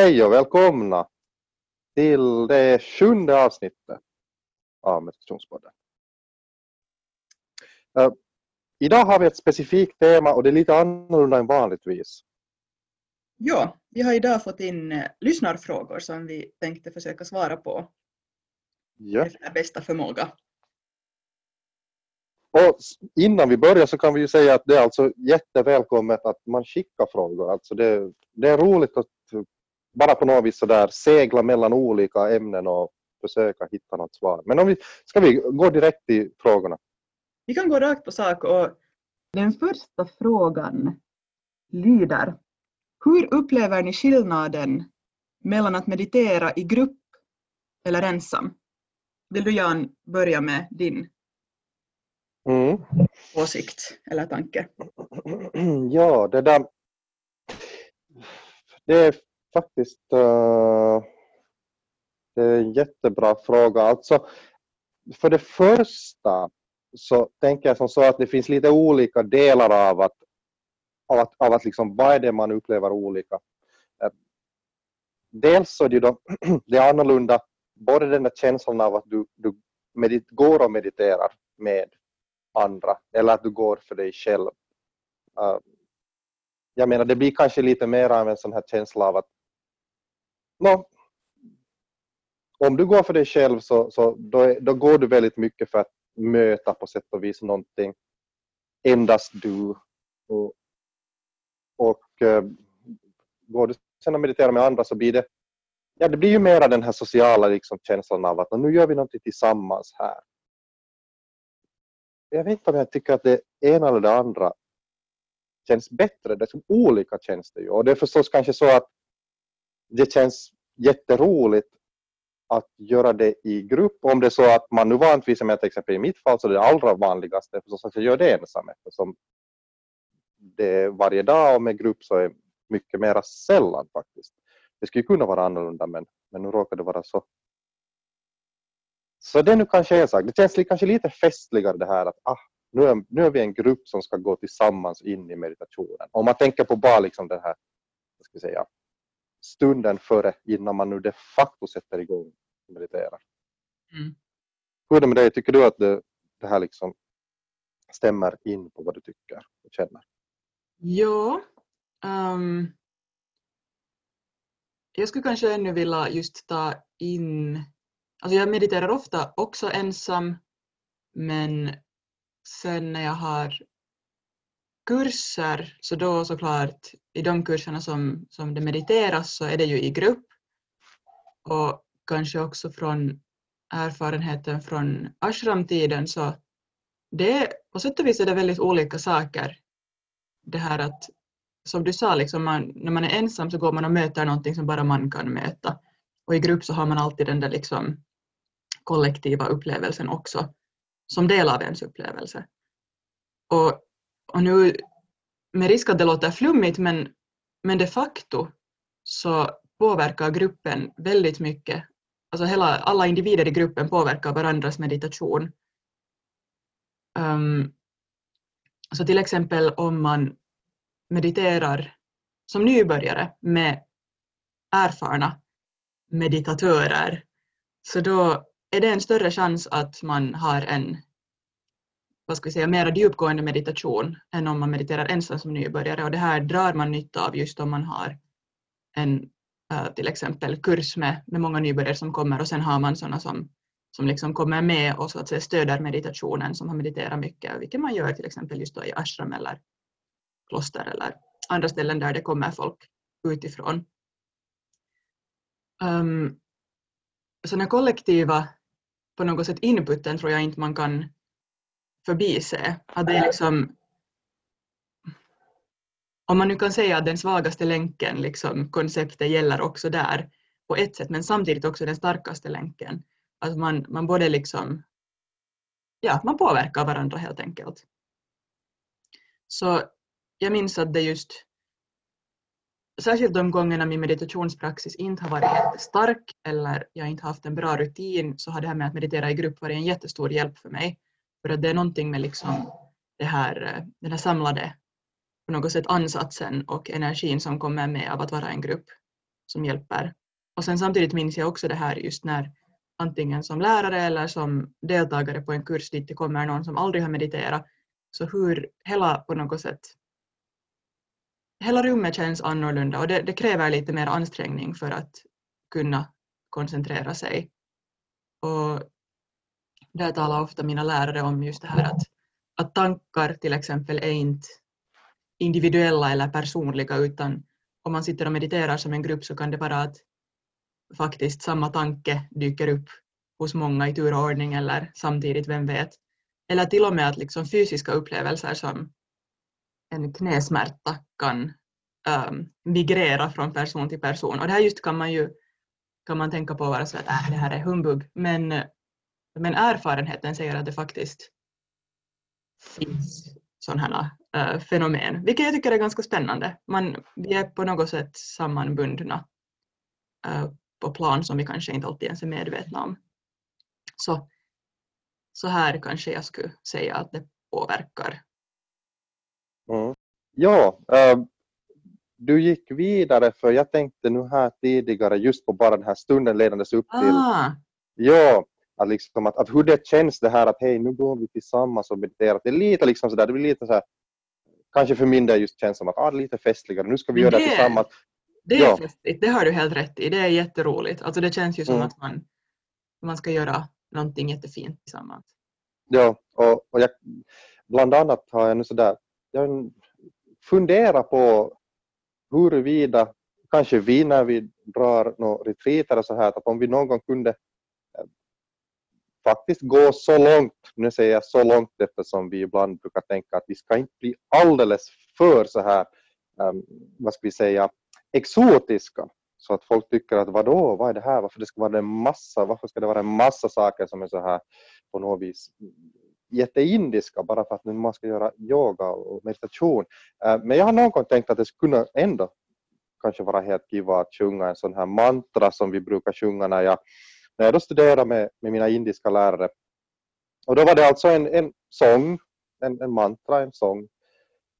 Hej och välkomna till det sjunde avsnittet av Meditationspodden. Uh, idag har vi ett specifikt tema och det är lite annorlunda än vanligtvis. Ja, vi har idag fått in uh, lyssnarfrågor som vi tänkte försöka svara på Ja. efter bästa förmåga. Och innan vi börjar så kan vi ju säga att det är alltså jättevälkommet att man skickar frågor. Alltså det, det är roligt att bara på något vis så där segla mellan olika ämnen och försöka hitta något svar. Men om vi, ska vi gå direkt till frågorna? Vi kan gå rakt på sak och den första frågan lyder Hur upplever ni skillnaden mellan att meditera i grupp eller ensam? Vill du Jan börja med din Mm. åsikt eller tanke? Ja, det där... Det är faktiskt eh, det är en jättebra fråga. Alltså, för det första så tänker jag som så att det finns lite olika delar av att, av att, av att liksom, vad är det man upplever olika. Eh, dels så är det ju då, det är annorlunda, både den där känslan av att du, du medit, går och mediterar med andra eller att du går för dig själv. Uh, jag menar det blir kanske lite mer av en sån här känsla av att no, om du går för dig själv så, så då, är, då går du väldigt mycket för att möta på sätt och vis någonting. Endast du. Och, och uh, går du sen och mediterar med andra så blir det ja, det blir ju mera den här sociala liksom, känslan av att nu gör vi någonting tillsammans här jag vet inte om jag tycker att det ena eller det andra känns bättre. Det är som olika känns det ju. Och det är förstås kanske så att det känns jätteroligt att göra det i grupp. Om det är så att man nu vanligtvis, som till exempel i mitt fall, så är det allra vanligaste förstås att jag gör det ensam eftersom det är varje dag och med grupp så är mycket mera sällan faktiskt. Det skulle kunna vara annorlunda men, men nu råkar det vara så så det är nu kanske en sak. Det känns kanske lite festligare det här att ah, nu, är, nu är vi en grupp som ska gå tillsammans in i meditationen. Om man tänker på bara liksom den här vad ska jag säga, stunden före innan man nu de facto sätter igång och mediterar. Mm. Hur är det med dig? Tycker du att det, det här liksom stämmer in på vad du tycker och känner? Ja. ehm, jag skulle kanske ännu vilja just ta in... Alltså jag mediterar ofta också ensam men sen när jag har kurser så då såklart i de kurserna som, som det mediteras så är det ju i grupp och kanske också från erfarenheten från ashramtiden så det på sätt och vis är det väldigt olika saker. Det här att, som du sa, liksom man, när man är ensam så går man och möter någonting som bara man kan möta. Och i grupp så har man alltid den där liksom kollektiva upplevelsen också, som del av ens upplevelse. Och, och nu, med risk att det låter flummigt, men, men de facto så påverkar gruppen väldigt mycket. Alltså hela, alla individer i gruppen påverkar varandras meditation. Um, så till exempel om man mediterar som nybörjare med erfarna meditatörer så då är det en större chans att man har en vad ska vi säga, mera djupgående meditation än om man mediterar ensam som nybörjare och det här drar man nytta av just om man har en eh, till exempel kurs med, med många nybörjare som kommer och sen har man sådana som, som liksom kommer med och så att säga stöder meditationen som har mediterat mycket, vilket man gör till exempel just då i ashram eller kloster eller andra ställen där det kommer folk utifrån. Ehm, um, sådana den kollektiva på något sätt inputen tror jag inte man kan förbise. Att det är liksom, om man nu kan säga att den svagaste länken, liksom, konceptet gäller också där på ett sätt, men samtidigt också den starkaste länken. Att man, man både liksom, ja, man påverkar varandra helt enkelt. Så jag minns att det just, särskilt de gångerna min meditationspraxis inte har varit jättestark eller jag inte haft en bra rutin så har det här med att meditera i grupp varit en jättestor hjälp för mig. För att det är någonting med liksom det här, eh, den här samlade på något sätt ansatsen och energin som kommer med av att vara en grupp som hjälper. Och sen samtidigt minns jag också det här just när antingen som lärare eller som deltagare på en kurs dit det kommer någon som aldrig har mediterat, så hur hela på något sätt hela rummet känns annorlunda och det, det kräver lite mer ansträngning för att kunna koncentrera sig. Och där talar ofta mina lärare om just det här att, att tankar till exempel är inte individuella eller personliga utan om man sitter och mediterar som en grupp så kan det vara att faktiskt samma tanke dyker upp hos många i tur och ordning eller samtidigt, vem vet. Eller till och med att liksom fysiska upplevelser som en knäsmärta kan um, migrera från person till person. Och det här just kan man ju kan man tänka på vara så att äh, det här är humbug. Men, men erfarenheten säger att det faktiskt finns sådana uh, fenomen, vilket jag tycker är ganska spännande. Man, vi är på något sätt sammanbundna uh, på plan som vi kanske inte alltid ens är medvetna om. Så, så här kanske jag skulle säga att det påverkar. Mm. Ja, äh, du gick vidare för jag tänkte nu här tidigare just på bara den här stunden ledandes upp till Ah, Ja, att, liksom att, att hur det känns det här att hej nu går vi tillsammans och mediterar. Det är lite liksom sådär, det blir lite så här, kanske för min del just känns som att ah, det är lite festligare, nu ska vi göra det det- tillsammans. det är Ja. festligt, det har du helt rätt i. Det är jätteroligt. Alltså det känns ju som Mm. att man, man ska göra någonting jättefint tillsammans. Ja, och, och jag, bland annat har jag nu sådär, jag funderar på huruvida, kanske vi när vi drar några retreater och så här, att om vi någon gång kunde faktiskt gå så långt, nu säger jag så långt eftersom vi ibland brukar tänka att vi ska inte bli alldeles för så här, um, vad ska vi säga, exotiska. Så att folk tycker att vadå, vad är det här, varför det ska vara en massa, varför ska det vara en massa saker som är så här på något vis jätteindiska bara för att man ska göra yoga och meditation. Ehm, men jag har någon gång tänkt att det skulle kunna ändå kanske vara helt kiva att sjunga en sån här mantra som vi brukar sjunga när jag, när jag då studerade med, med mina indiska lärare. Och då var det alltså en, en sång, en, en mantra, en sång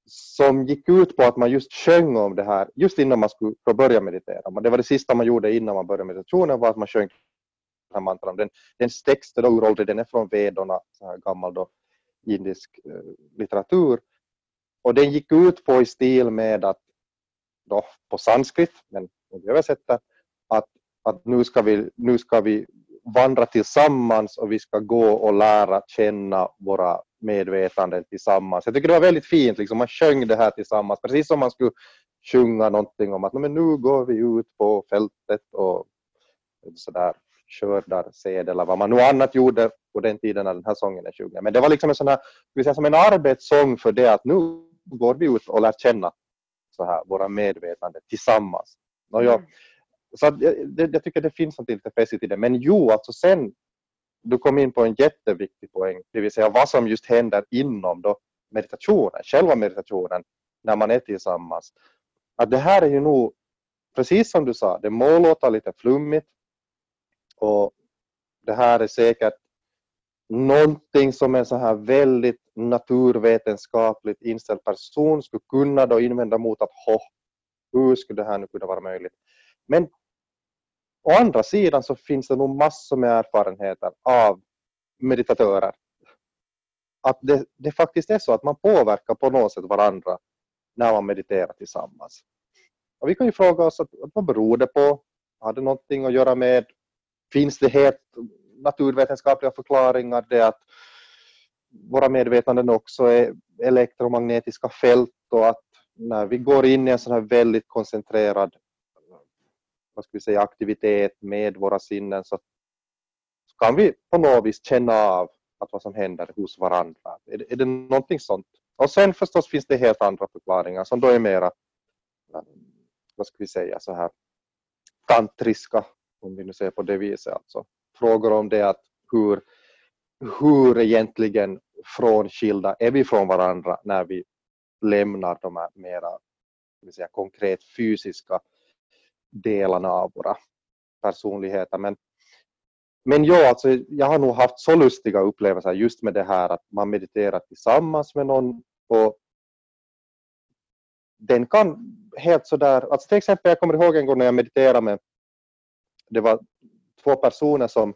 som gick ut på att man just sjöng om det här just innan man skulle börja meditera. Det var det sista man gjorde innan man började meditationen var att man sjöng den här mantran. Den, den text är då uråldrig, den är från vedorna, så här gammal då, indisk eh, litteratur. Och den gick ut på i stil med att, då, på sanskrit, men om vi översätter, att, nu, ska vi, nu ska vi vandra tillsammans och vi ska gå och lära känna våra medvetanden tillsammans. Jag tycker det var väldigt fint, liksom, man sjöng det här tillsammans, precis som man skulle sjunga någonting om att men nu går vi ut på fältet och sådär skördar sed eller vad man nu annat gjorde på den tiden när den här sången är sjungen. Men det var liksom en sån här, vi säga, som en arbetssång för det att nu går vi ut och lär känna så här, våra medvetande tillsammans. Och jag, Mm så att, jag, det, jag tycker det finns något lite festligt i det. Men jo, alltså sen du kom in på en jätteviktig poäng, det vill säga vad som just händer inom då meditationen, själva meditationen, när man är tillsammans. Att det här är ju nog, precis som du sa, det må låta lite flummigt och det här är säkert någonting som en så här väldigt naturvetenskapligt inställd person skulle kunna då invända mot att hur skulle det här nu kunna vara möjligt? Men å andra sidan så finns det nog massor med erfarenheter av meditatörer. Att det, det faktiskt är så att man påverkar på något sätt varandra när man mediterar tillsammans. Och vi kan ju fråga oss att, att vad beror det på? Har det någonting att göra med, finns det helt naturvetenskapliga förklaringar, det att våra medvetanden också är elektromagnetiska fält och att när vi går in i en sån här väldigt koncentrerad vad ska vi säga, aktivitet med våra sinnen så, så kan vi på något vis känna av att vad som händer hos varandra. Är, är det någonting sånt? Och sen förstås finns det helt andra förklaringar som då är mera, vad ska vi säga, så här tantriska, om vi nu säger på det viset. Alltså, frågor om det att hur, hur egentligen frånskilda är vi från varandra när vi lämnar de här mera säga, konkret fysiska delarna av våra personligheter. Men, men ja, alltså, jag har nog haft så lustiga upplevelser just med det här att man mediterar tillsammans med någon och den kan helt sådär, alltså till exempel jag kommer ihåg en gång när jag mediterade med, det var två personer som,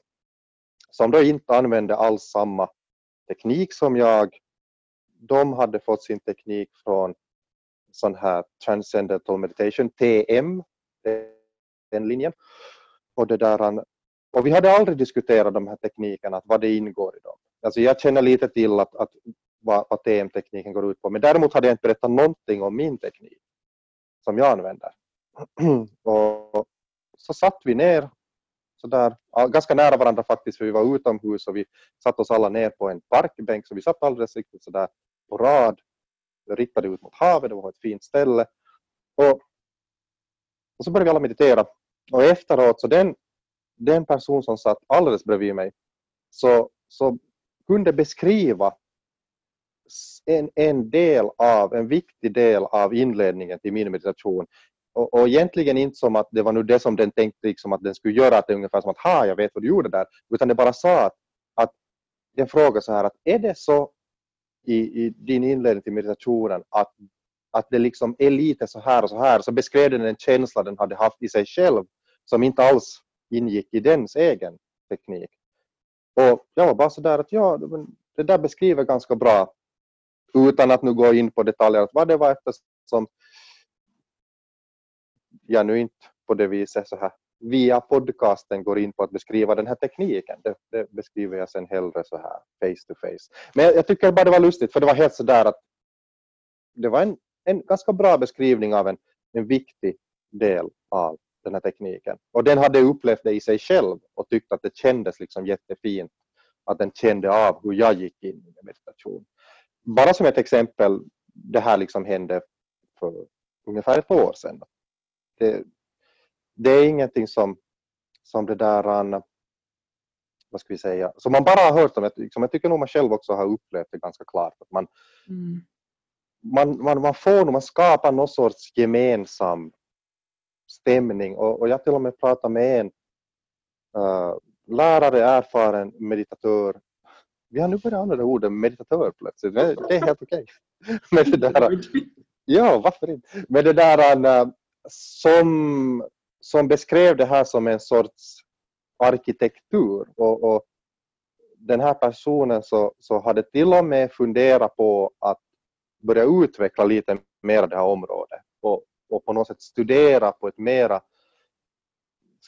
som då inte använde alls samma teknik som jag. De hade fått sin teknik från sån här Transcendental Meditation, TM, den linjen. Och, det där, och vi hade aldrig diskuterat de här teknikerna, att vad det ingår i dem. Alltså jag känner lite till att, att vad, vad TM-tekniken går ut på, men däremot hade jag inte berättat någonting om min teknik som jag använder. och så satt vi ner så där, ganska nära varandra faktiskt, för vi var utomhus och vi satt oss alla ner på en parkbänk, så vi satt alldeles riktigt så där på rad, riktade ut mot havet, det var ett fint ställe. Och, och så började vi alla meditera. Och efteråt, så den, den person som satt alldeles bredvid mig, så, så kunde beskriva en, en del av, en viktig del av inledningen till min meditation och, och egentligen inte som att det var nu det som den tänkte liksom att den skulle göra, att det är ungefär som att ha, jag vet vad du gjorde där, utan det bara sa att, att den frågade så här att är det så i, i din inledning till meditationen att, att det liksom är lite så här och så här, så beskrev den en känsla den hade haft i sig själv som inte alls ingick i dens egen teknik. Och jag var bara så där att ja, det där beskriver ganska bra utan att nu gå in på detaljer vad det var eftersom jag nu inte på det viset så här via podcasten går in på att beskriva den här tekniken. Det, det beskriver jag sen hellre så här face to face. Men jag, jag tycker bara det var lustigt för det var helt så där att det var en, en ganska bra beskrivning av en, en viktig del av den här tekniken. Och den hade upplevt det i sig själv och tyckt att det kändes liksom jättefint att den kände av hur jag gick in i meditation. Bara som ett exempel, det här liksom hände för ungefär ett år sedan det, det är ingenting som, som det där um, vad ska vi säga, som man bara har hört om. Liksom, jag tycker nog man själv också har upplevt det ganska klart. Att man, mm man, man, man får, man skapar någon sorts gemensam stämning och, och jag till och med pratar med en uh, lärare, erfaren meditatör. Vi har nu börjat använda ordet meditatör plötsligt, det, det är helt okej. Okay. ja, varför inte? Men det där, uh, som, som beskrev det här som en sorts arkitektur och, och den här personen så, så hade till och med funderat på att börja utveckla lite mer det här området och, och på något sätt studera på ett mera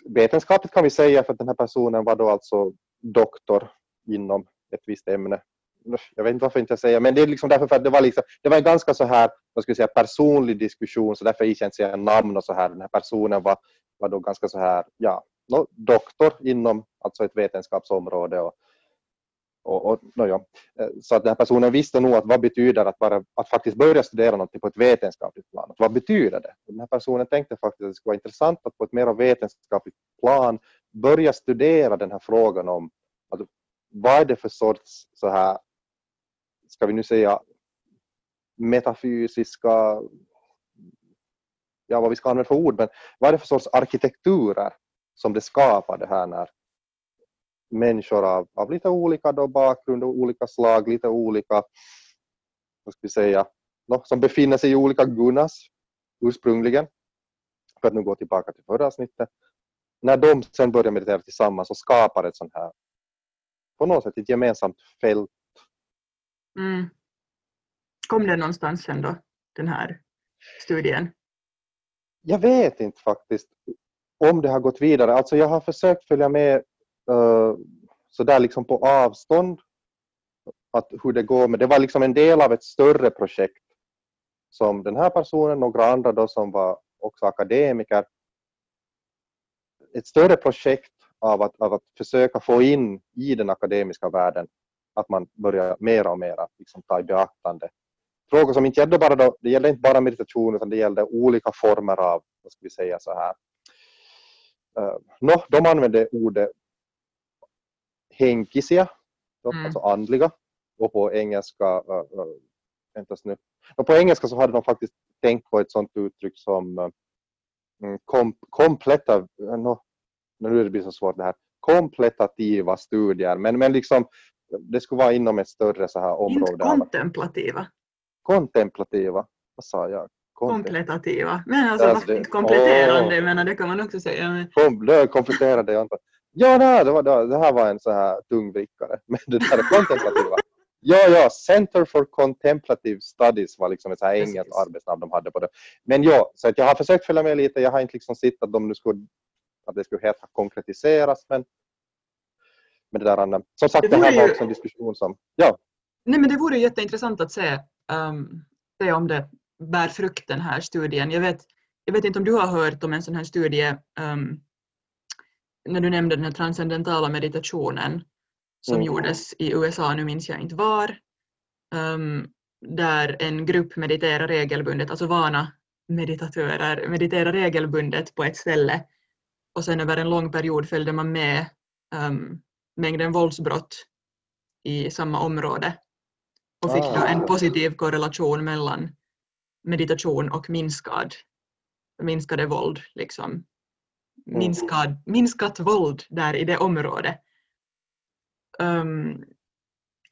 vetenskapligt kan vi säga för att den här personen var då alltså doktor inom ett visst ämne jag vet inte varför inte jag säger, men det är liksom därför för att det var, liksom, det var en ganska så här, vad ska jag säga, personlig diskussion, så därför jag inte säga namn och så här. Den här personen var, var då ganska så här, ja, no, doktor inom alltså ett vetenskapsområde och, och, och no, ja. Eh, så att den här personen visste nog att vad betyder att, bara, att faktiskt börja studera något på ett vetenskapligt plan. Vad betyder det? Den här personen tänkte faktiskt att det skulle vara intressant att på ett mer vetenskapligt plan börja studera den här frågan om att vad är det för sorts så här ska vi nu säga, metafysiska, ja vad vi ska använda för ord, men vad är det för sorts arkitekturer som det skapar det här när människor av, av lite olika då bakgrund och olika slag, lite olika, vad ska vi säga, no, som befinner sig i olika gunas ursprungligen, för att nu gå tillbaka till förra avsnittet, när de sen börjar meditera tillsammans och skapar ett sånt här, på något sätt ett gemensamt fält Mm. Kom den någonstans sen då, den här studien? Jag vet inte faktiskt om det har gått vidare. Alltså jag har försökt följa med Eh, så där liksom på avstånd att hur det går. Men det var liksom en del av ett större projekt som den här personen, några andra då som var också akademiker ett större projekt av att, av att försöka få in i den akademiska världen att man börjar mer och mer liksom ta i beaktande frågor som inte gällde bara då, det gällde inte bara meditation utan det gällde olika former av, vad ska vi säga så här, eh, uh, no, de använde ordet henkisiä, mm. alltså andliga, och på engelska, uh, uh, väntas nu, och på engelska så hade de faktiskt tänkt på ett sånt uttryck som uh, kom, kompletta, no, nu det blir så svårt det här, kompletativa studier, men, men liksom det skulle vara inom ett större så här område. Inte kontemplativa. Kontemplativa, vad sa jag? Kompletativa. Men alltså, alltså det, kompletterande, oh, menar, det kan man också säga. Men... Kom, det kompletterade jag inte. Ja, nej, det, var, det här var en så här tungvrickare. Men det där är kontemplativa. Ja, ja, Center for Contemplative Studies var liksom ett så här engelskt arbetsnamn de hade på det. Men ja, så att jag har försökt följa med lite. Jag har inte liksom sett att de nu skulle, att det skulle helt konkretiseras, men med det där. Som sagt, det, det här var också en diskussion som, ja. Nej, men det vore jätteintressant att se, um, se om det bär frukt den här studien. Jag vet, jag vet inte om du har hört om en sån här studie um, när du nämnde den här transcendentala meditationen som mm. gjordes i USA, nu minns jag inte var, um, där en grupp mediterar regelbundet, alltså vana meditatörer mediterar regelbundet på ett ställe och sen över en lång period följde man med um, mängden våldsbrott i samma område och fick då en ah. positiv korrelation mellan meditation och minskad, minskade våld. Liksom. Mm. Minskad, minskat våld där i det området. Um,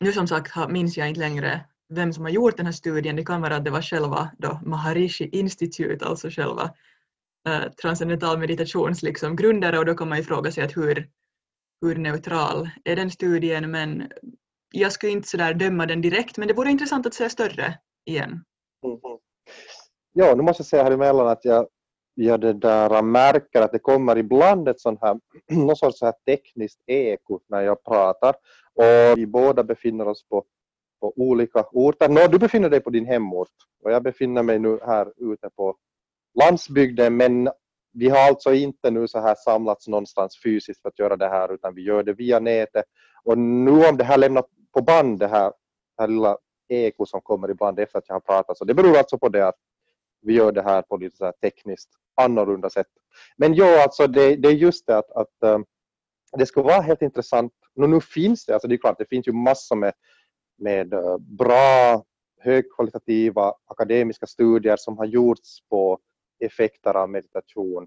nu som sagt minns jag inte längre vem som har gjort den här studien. Det kan vara att det var själva då Maharishi Institute, alltså själva uh, transcendental meditations liksom, grundare och då kan man ju fråga sig att hur, hur neutral är den studien men jag skulle inte sådär döma den direkt men det vore intressant att se större igen. Mm. Ja, nu måste jag säga här emellan att jag, jag det där märker att det kommer ibland ett sånt här, någon sorts så här tekniskt eko när jag pratar och vi båda befinner oss på, på olika orter. Nå, du befinner dig på din hemort och jag befinner mig nu här ute på landsbygden men vi har alltså inte nu så här samlats någonstans fysiskt för att göra det här utan vi gör det via nätet. Och nu om det här lämnar på band det här, det här lilla eko som kommer ibland efter att jag har pratat så det beror alltså på det att vi gör det här på lite så tekniskt annorlunda sätt. Men ja, alltså det, det är just det att, att eh, det skulle vara helt intressant. Nu, nu finns det, alltså det är klart det finns ju massor med, med eh, bra högkvalitativa akademiska studier som har gjorts på effekter av meditation.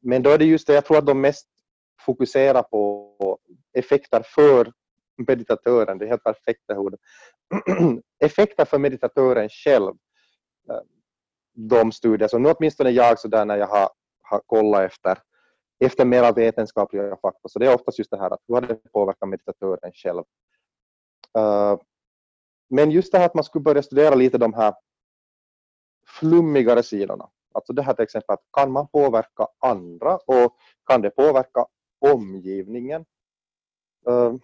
Men då är det just det, jag tror att de mest fokuserar på effekter för meditatören, det är helt perfekt det ordet. effekter för meditatören själv. De studier som nu åtminstone jag så där när jag har, har kollat efter efter mera vetenskapliga fakta. Så det är oftast just det här att hur har det påverkat meditatören själv. Uh, men just det här att man skulle börja studera lite de här flummigare sidorna. Alltså det här till exempel att kan man påverka andra och kan det påverka omgivningen? Uh,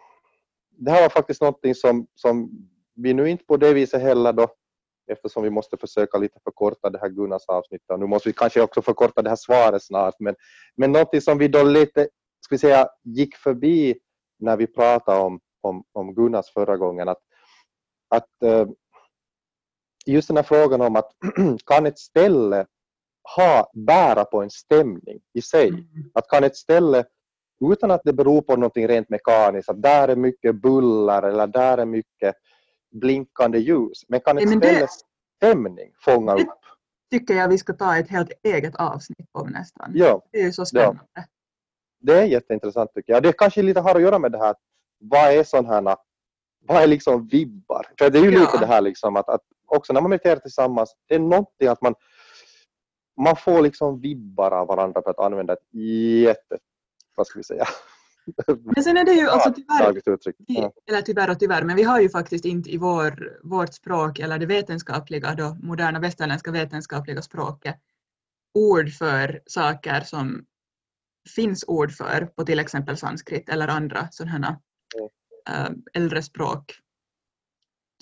det här var faktiskt någonting som, som vi nu inte på det viset heller då eftersom vi måste försöka lite förkorta det här Gunnars avsnittet och nu måste vi kanske också förkorta det här svaret snart men, men någonting som vi då lite ska vi säga, gick förbi när vi pratade om, om, om Gunnars förra gången att, att uh, just den här frågan om att kan ett ställe ha, bära på en stämning i sig? Mm. Att kan ett ställe utan att det beror på någonting rent mekaniskt, att där är mycket bullar eller där är mycket blinkande ljus, men kan men ställe stämning fånga upp? tycker jag vi ska ta ett helt eget avsnitt om nästan. Ja, det är ju så spännande. Ja. Det är jätteintressant tycker jag. Det kanske lite har att göra med det här, vad är sådana här, vad är liksom vibbar? För det är ju ja. lite det här liksom att, att också när man mediterar tillsammans, det är någonting att man, man får liksom vibbar av varandra för att använda ett jätte, vad ska vi säga, men sen är det ju alltså tyvärr, eller tyvärr och tyvärr, men vi har ju faktiskt inte i vår, vårt språk eller det vetenskapliga, då, moderna västerländska vetenskapliga språket ord för saker som finns ord för på till exempel sanskrit eller andra sådana äh, äldre språk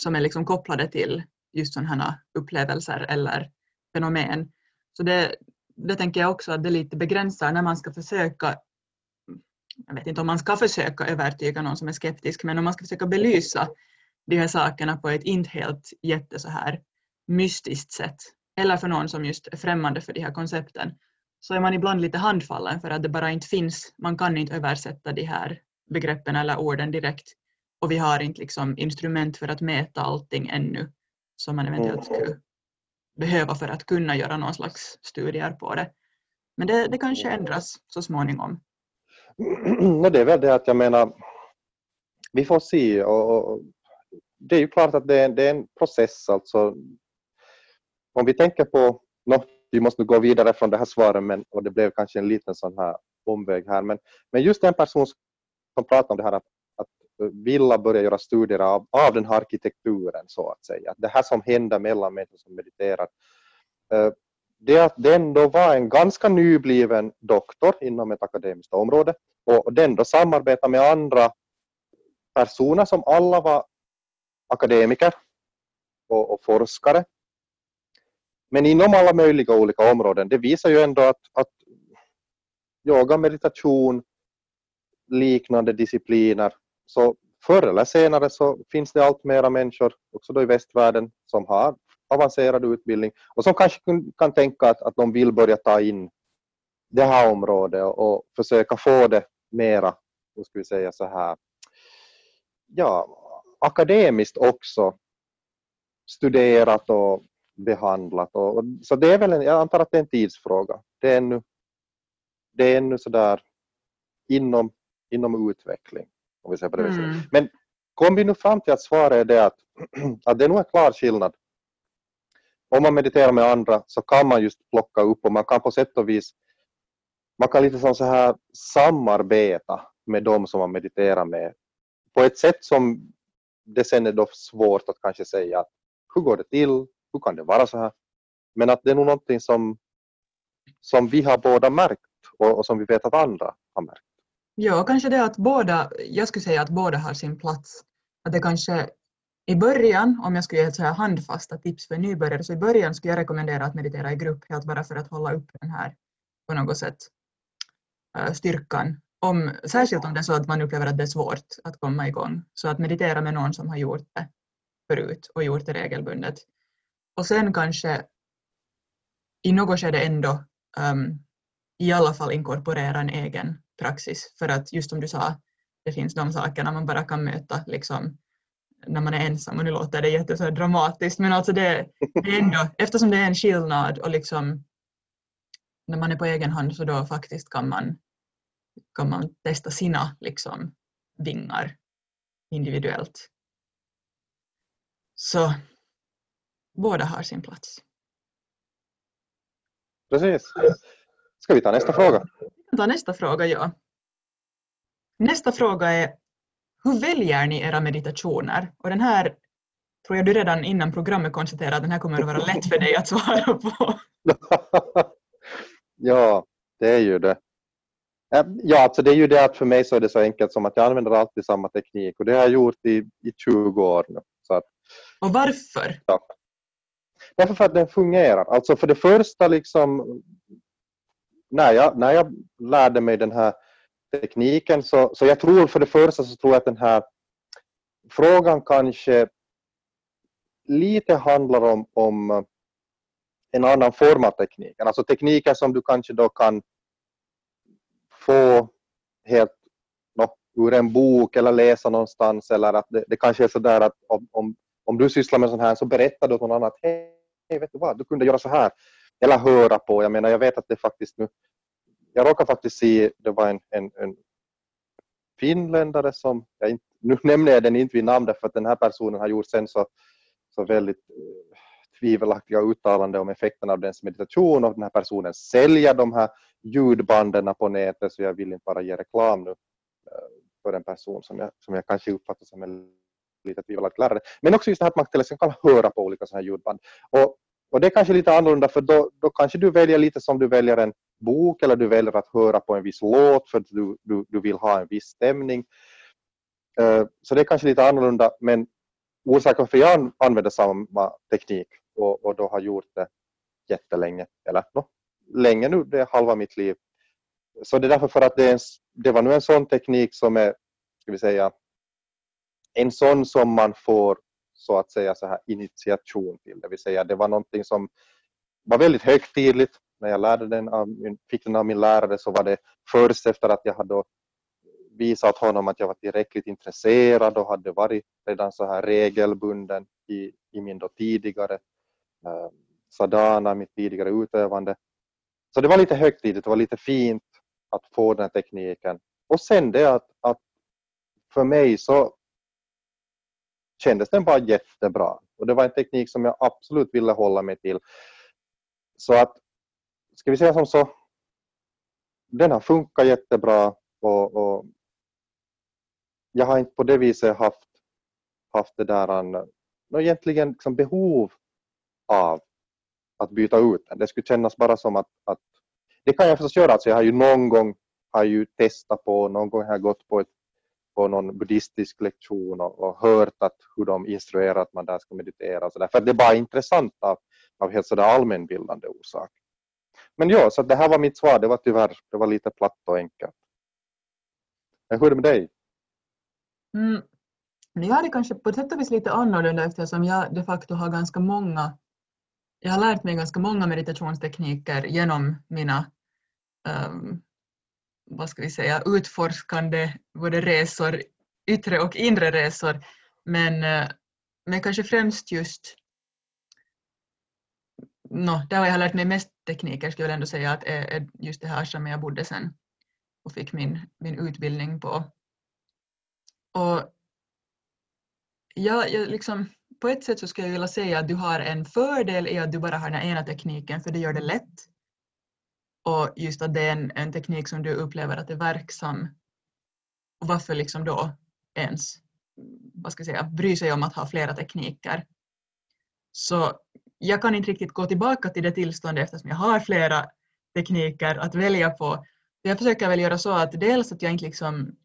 som är liksom kopplade till just sådana upplevelser eller fenomen. Så det, det tänker jag också att det lite begränsar när man ska försöka jag vet inte om man ska försöka övertyga någon som är skeptisk, men om man ska försöka belysa de här sakerna på ett inte helt jätte så här mystiskt sätt, eller för någon som just är främmande för de här koncepten, så är man ibland lite handfallen för att det bara inte finns, man kan inte översätta de här begreppen eller orden direkt och vi har inte liksom instrument för att mäta allting ännu som man eventuellt skulle behöva för att kunna göra någon slags studier på det. Men det, det kanske ändras så småningom. Det är väl det att jag menar, vi får se och, och det är ju klart att det är, det är en process alltså. Om vi tänker på, no, vi måste gå vidare från det här svaret men, och det blev kanske en liten sån här omväg här men, men just en person som pratar om det här att, att vilja börja göra studier av, av den här arkitekturen så att säga. Det här som händer mellan människor som mediterar. Eh, det att den då var en ganska nybliven doktor inom ett akademiskt område och den då samarbetade med andra personer som alla var akademiker och, och forskare. Men inom alla möjliga olika områden. Det visar ju ändå att, att yoga, meditation, liknande discipliner, så förr eller senare så finns det allt mera människor, också då i västvärlden, som har avancerad utbildning och som kanske kan tänka att, att de vill börja ta in det här området och, och försöka få det mera, hur ska vi säga så här, ja, akademiskt också studerat och behandlat. Och, så det är väl en, jag antar att det är en tidsfråga. Det är ännu, det är ännu sådär inom, inom utveckling. Om vi säger på det mm. Men kom vi nu fram till att svaret är det att, att det är nog en klar skillnad om man mediterar med andra så kan man just plocka upp och man kan på sätt och vis man kan lite som så här samarbeta med dem som man mediterar med på ett sätt som det sen är då svårt att kanske säga hur går det till, hur kan det vara så här? Men att det är nog någonting som, som vi har båda märkt och, och som vi vet att andra har märkt. Ja, kanske det att båda, jag skulle säga att båda har sin plats. Att det kanske i början, om jag skulle ge ett så här handfasta tips för nybörjare, så i början skulle jag rekommendera att meditera i grupp, helt bara för att hålla upp den här på något sätt eh, styrkan. Om, särskilt om det är så att man upplever att det är svårt att komma igång. Så att meditera med någon som har gjort det förut och gjort det regelbundet. Och sen kanske i något skede ändå um, i alla fall inkorporera en egen praxis. För att just som du sa, det finns de sakerna man bara kan möta liksom, när man är ensam och nu låter det jätte så dramatiskt men alltså det, det är ändå, eftersom det är en skillnad och liksom när man är på egen hand så då faktiskt kan man, kan man testa sina liksom vingar individuellt. Så båda har sin plats. Precis. Ska vi ta nästa fråga? Vi kan ta nästa fråga, ja. Nästa fråga är hur väljer ni era meditationer? Och den här tror jag du redan innan programmet konstaterade att den här kommer att vara lätt för dig att svara på. ja, det är ju det. Ja, alltså det är ju det att för mig så är det så enkelt som att jag använder alltid samma teknik och det har jag gjort i, i 20 år nu. Så att, och varför? Ja. Därför för att den fungerar. Alltså för det första liksom när jag, när jag lärde mig den här tekniken. Så, så jag tror för det första så tror jag att den här frågan kanske lite handlar om, om en annan form av teknik. Alltså tekniker som du kanske då kan få helt no, ur en bok eller läsa någonstans eller att det, det kanske är så där att om, om, om du sysslar med sånt här så berättar du åt någon annan att hej, vet du vad, du kunde göra så här. Eller höra på, jag menar jag vet att det faktiskt nu jag råkade faktiskt se, det var en, en, en finländare som, jag inte, nu nämner jag den inte vid namn därför att den här personen har gjort sen så, så väldigt eh, tvivelaktiga uttalanden om effekterna av dens meditation och den här personen säljer de här ljudbanden på nätet så jag vill inte bara ge reklam nu eh, för en person som jag, som jag kanske uppfattar som en lite tvivelaktig lärare. Men också just det här att man till exempel kan höra på olika sådana här ljudband. Och, och det är kanske lite annorlunda för då, då kanske du väljer lite som du väljer en bok eller du väljer att höra på en viss låt för att du, du, du vill ha en viss stämning. Eh, så det är kanske lite annorlunda men orsaken för att jag använder samma teknik och, och då har gjort det jättelänge, eller no, länge nu, det är halva mitt liv. Så det är därför för att det, är en, det var nu en sån teknik som är, ska vi säga, en sån som man får så att säga så här initiation till. Det vill säga det var någonting som var väldigt högtidligt. När jag lärde den av, fick den av min lärare så var det först efter att jag hade visat honom att jag var tillräckligt intresserad och hade varit redan så här regelbunden i, i min då tidigare eh, sadana, mitt tidigare utövande. Så det var lite högtidligt, det var lite fint att få den här tekniken. Och sen det att, att för mig så kändes den bara jättebra. Och det var en teknik som jag absolut ville hålla mig till. Så att, ska vi säga som så, den har funkat jättebra och, och jag har inte på det viset haft, haft det där eh, no, egentligen liksom behov av att byta ut den. Det skulle kännas bara som att, att det kan jag förstås göra, alltså jag har ju någon gång har ju testat på, någon gång har jag gått på, ett, på någon buddhistisk lektion och, och hört att hur de instruerar att man där ska meditera och så där. För det är bara intressant av, av helt sådär allmänbildande orsak. Men ja, så det här var mitt svar, det var tyvärr det var lite platt och enkelt. Men hur är det med dig? Mm. Jag är kanske på sätt och vis lite annorlunda eftersom jag de facto har ganska många jag har lärt mig ganska många meditationstekniker genom mina um, vad ska vi säga, utforskande både resor, yttre och inre resor. Men, eh, men kanske främst just no, där har jag lärt mig mest tekniker skulle jag ändå säga att är, e, är e, just det här som jag bodde sen och fick min, min utbildning på. Och jag, jag liksom, på ett sätt så skulle jag vilja säga att du har en fördel i att du bara har den ena tekniken för det gör det lätt. Och just att det är en, en teknik som du upplever att är verksam. Och varför liksom då ens vad ska jag säga, bry sig om att ha flera tekniker. Så jag kan inte riktigt gå tillbaka till det tillståndet eftersom jag har flera tekniker att välja på. Jag försöker väl göra så att dels att jag inte liksom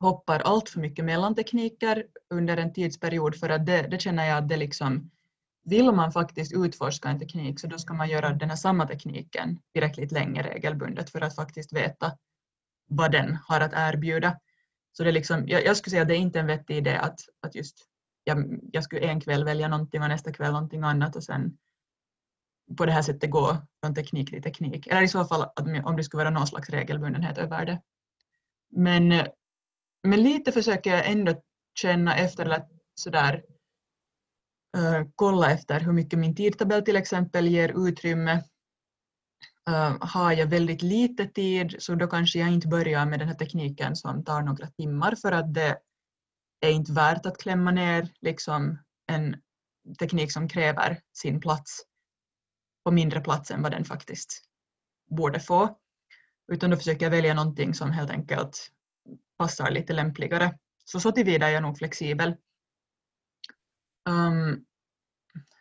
hoppar allt för mycket mellan tekniker under en tidsperiod för att det, det känner jag att det liksom vill man faktiskt utforska en teknik så då ska man göra den här samma tekniken tillräckligt länge regelbundet för att faktiskt veta vad den har att erbjuda. Så det liksom, jag, jag skulle säga att det är inte en vettig idé att, att just jag, mm, jag skulle en kväll välja någonting och nästa kväll någonting annat och sen på det här sättet gå från teknik till teknik. Eller i så fall om det skulle vara någon slags regelbundenhet över det. Men men lite försöker jag ändå känna efter eller sådär uh, kolla efter hur mycket min tidtabell till exempel ger utrymme. Uh, har jag väldigt lite tid så då kanske jag inte börjar med den här tekniken som tar några timmar för att det är inte värt att klämma ner liksom en teknik som kräver sin plats på mindre plats än vad den faktiskt borde få. Utan då försöker jag välja någonting som helt enkelt passar lite lämpligare. Så så tillvida är jag nog flexibel. Um,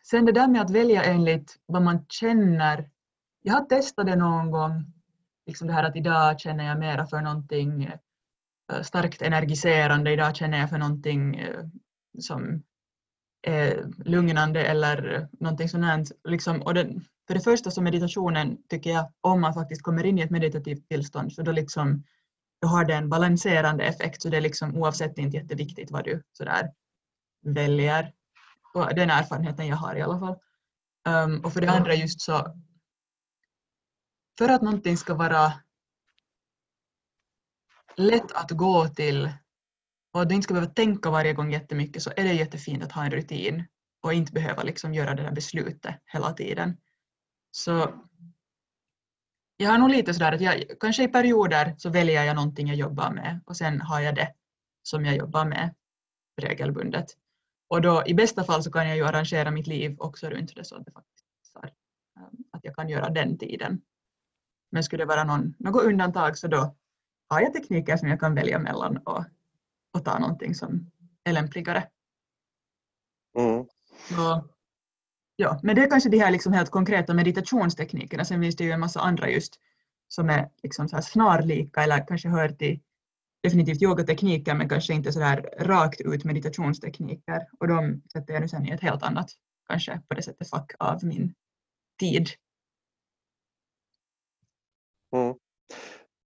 sen det där med att välja enligt vad man känner. Jag har testat det någon gång. Liksom det här att idag känner jag mera för någonting starkt energiserande. Idag känner jag för någonting uh, som är lugnande eller någonting sånt. Liksom, och det, för det första så meditationen tycker jag om man faktiskt kommer in i ett meditativt tillstånd så då liksom då har det en balanserande effekt så det är liksom oavsett inte jätteviktigt vad du sådär väljer. Och den erfarenheten jag har i alla fall. Um, och för det andra just så för att någonting ska vara lätt att gå till och att du inte ska behöva tänka varje gång jättemycket så är det jättefint att ha en rutin och inte behöva liksom göra det där beslutet hela tiden. Så jag har nog lite sådär att jag, kanske i perioder så väljer jag någonting jag jobbar med och sen har jag det som jag jobbar med regelbundet. Och då i bästa fall så kan jag ju arrangera mitt liv också runt det så att det faktiskt um, att jag kan göra den tiden. Men skulle det vara någon, något undantag så då har jag tekniker som jag kan välja mellan och, och ta någonting som är lämpligare. Mm. Så Ja, men det är kanske de här liksom helt konkreta meditationsteknikerna. Sen finns det ju en massa andra just som är liksom så här snarlika eller kanske hör till definitivt yogatekniker men kanske inte så där rakt ut meditationstekniker. Och de sätter jag nu sen i ett helt annat, kanske på det sättet fack av min tid.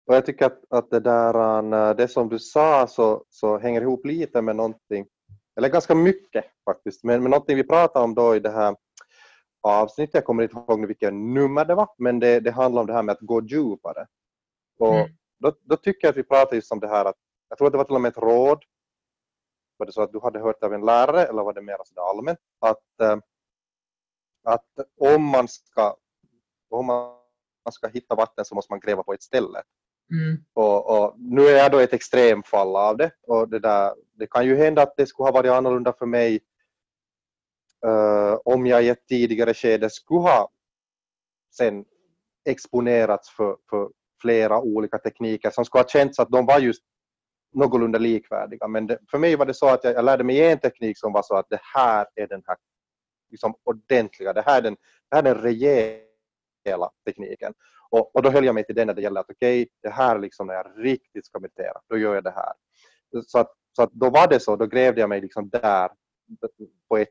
Och jag tycker att, att det där, det som du sa så, så hänger ihop lite med någonting, eller ganska mycket faktiskt, men med någonting vi pratade om då i det här avsnittet, jag kommer inte ihåg vilket nummer det var, men det, det handlar om det här med att gå djupare. Och mm. då, då, tycker jag att vi pratade just om det här att, jag tror att det var till och med ett råd, var det så att du hade hört av en lärare eller var det mer sådär allmänt, att, äh, att om man ska om man ska hitta vatten så måste man gräva på ett ställe. Mm. Och, och, nu är jag då ett extremfall av det och det, där, det kan ju hända att det skulle ha varit annorlunda för mig uh, om jag i ett tidigare skede skulle ha sen exponerats för, för flera olika tekniker som skulle ha känts att de var just någorlunda likvärdiga. Men det, för mig var det så att jag, jag, lärde mig en teknik som var så att det här är den här liksom ordentliga, det här är den, det här är den rejäla tekniken. Och, och då höll jag mig till den när det gäller att okej, okay, det här liksom när jag riktigt ska meditera, då gör jag det här. Så att, så att då var det så, då grävde jag mig liksom där på ett,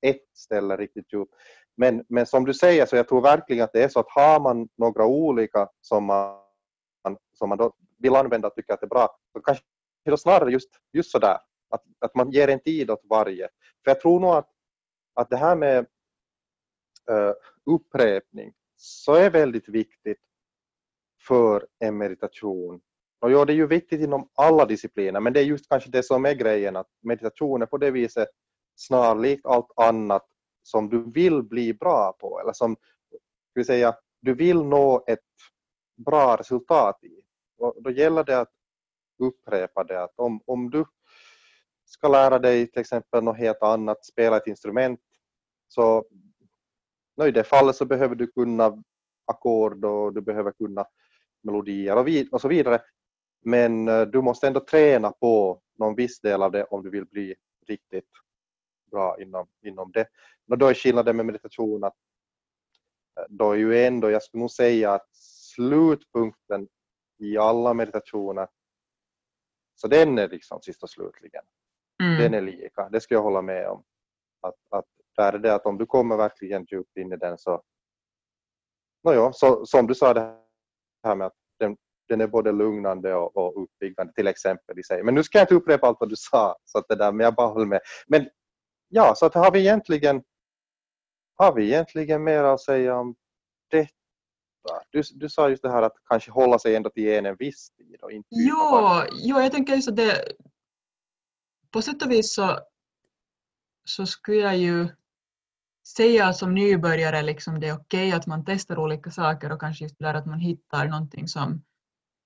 ett ställe riktigt djupt. Men, men som du säger så jag tror verkligen att det är så att har man några olika som man, som man då vill använda och tycker att det är bra, så kanske då snarare just, just sådär, att, att man ger en tid åt varje. För jag tror nog att, att det här med uh, upprepning så är väldigt viktigt för en meditation. Och ja, det är ju viktigt inom alla discipliner, men det är just kanske det som är grejen, att meditation är på det viset snarlikt allt annat som du vill bli bra på, eller som ska säga, du vill nå ett bra resultat i. Och då gäller det att upprepa det, att om, om du ska lära dig till exempel något helt annat, spela ett instrument, så i det fallet så behöver du kunna ackord och du behöver kunna melodier och, vid, och så vidare. Men eh, du måste ändå träna på någon viss del av det om du vill bli riktigt bra inom, inom det. Och då är skillnaden med meditation att eh, då är ju ändå, jag skulle nog säga att slutpunkten i alla meditationer, så den är liksom sist och slutligen. Mm. Den är lika, det ska jag hålla med om. Att, att där är det att om du kommer verkligen djupt in i den så, nåja, så som du sa det här med att den, den är både lugnande och, och uppbyggande till exempel i sig. Men nu ska jag inte upprepa allt vad du sa, så att det där, men jag bara håller med. Men ja, så att har vi egentligen har vi egentligen mer att säga om detta? Du, du sa just det här att kanske hålla sig ändå till en, en viss tid och inte Jo, jo, jag tänker just att det på sätt och vis så, så skulle jag ju säga som nybörjare liksom det är okej okay att man testar olika saker och kanske just där att man hittar någonting som,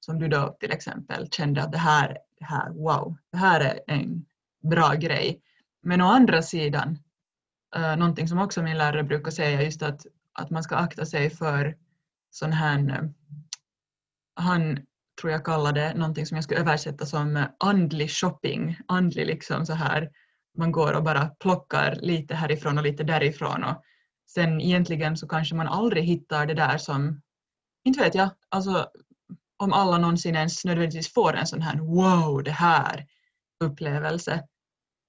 som du då till exempel kände att det här, det här, wow, det här är en bra grej. Men å andra sidan, uh, någonting som också min lärare brukar säga just att, att man ska akta sig för sån här, uh, han tror jag kallade någonting som jag skulle översätta som eh, andlig shopping, andlig liksom så här man går och bara plockar lite härifrån och lite därifrån och sen egentligen så kanske man aldrig hittar det där som, inte vet jag, alltså om alla någonsin ens nödvändigtvis får en sån här wow, det här upplevelse.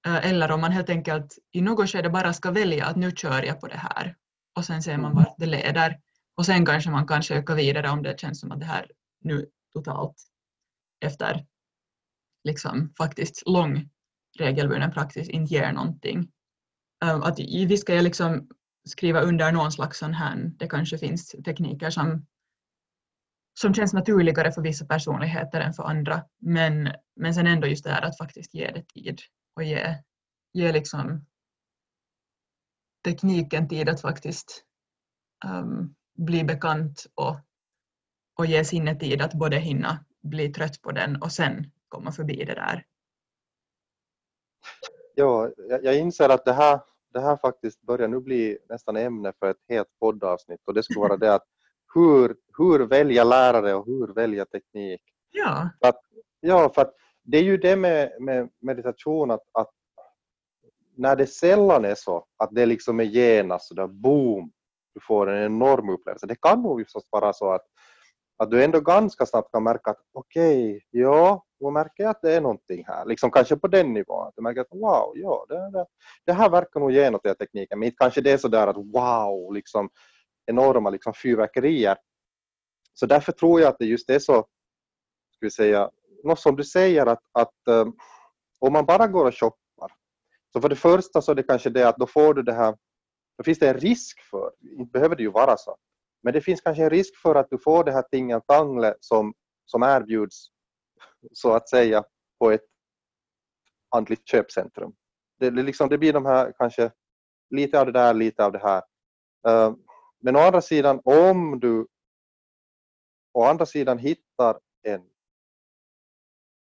Eh, eller om man helt enkelt i något skede bara ska välja att nu kör jag på det här och sen ser man vart det leder. Och sen kanske man kan söka vidare om det känns som att det här nu totalt efter liksom faktiskt lång regelbunden praxis inte ger någonting. Ehm, att visst ska jag liksom skriva under någon slags sån här, det kanske finns tekniker som, som känns naturligare för vissa personligheter än för andra, men, men sen ändå just det här att faktiskt ge det tid och ge, ge liksom tekniken tid att faktiskt um, bli bekant och, och ge sinnet tid att både hinna bli trött på den och sen komma förbi det där Ja, jag inser att det här, det här faktiskt börjar nu bli nästan ämne för ett helt poddavsnitt och det skulle vara det att hur, hur välja lärare och hur välja teknik. Ja. För att, ja, för att det är ju det med, med meditation att, att när det sällan är så att det liksom är genast sådär boom, du får en enorm upplevelse. Det kan nog förstås vara så att, att du ändå ganska snabbt kan märka att okej, okay, ja, då märker jag att det är någonting här, liksom kanske på den nivån. Att jag märker att wow, ja, det, det, det här verkar nog ge något i tekniken, men kanske det är sådär att wow, liksom enorma liksom fyrverkerier. Så därför tror jag att det just är så ska vi säga, något som du säger att, att um, om man bara går och shoppar, så för det första så är det kanske det att då får du det här, då finns det en risk för, inte behöver det ju vara så, men det finns kanske en risk för att du får det här tingeltangle som, som erbjuds så att säga på ett andligt köpcentrum. Det, det, liksom, det blir de här kanske lite av det där, lite av det här. Eh, men å andra sidan om du å andra sidan hittar en,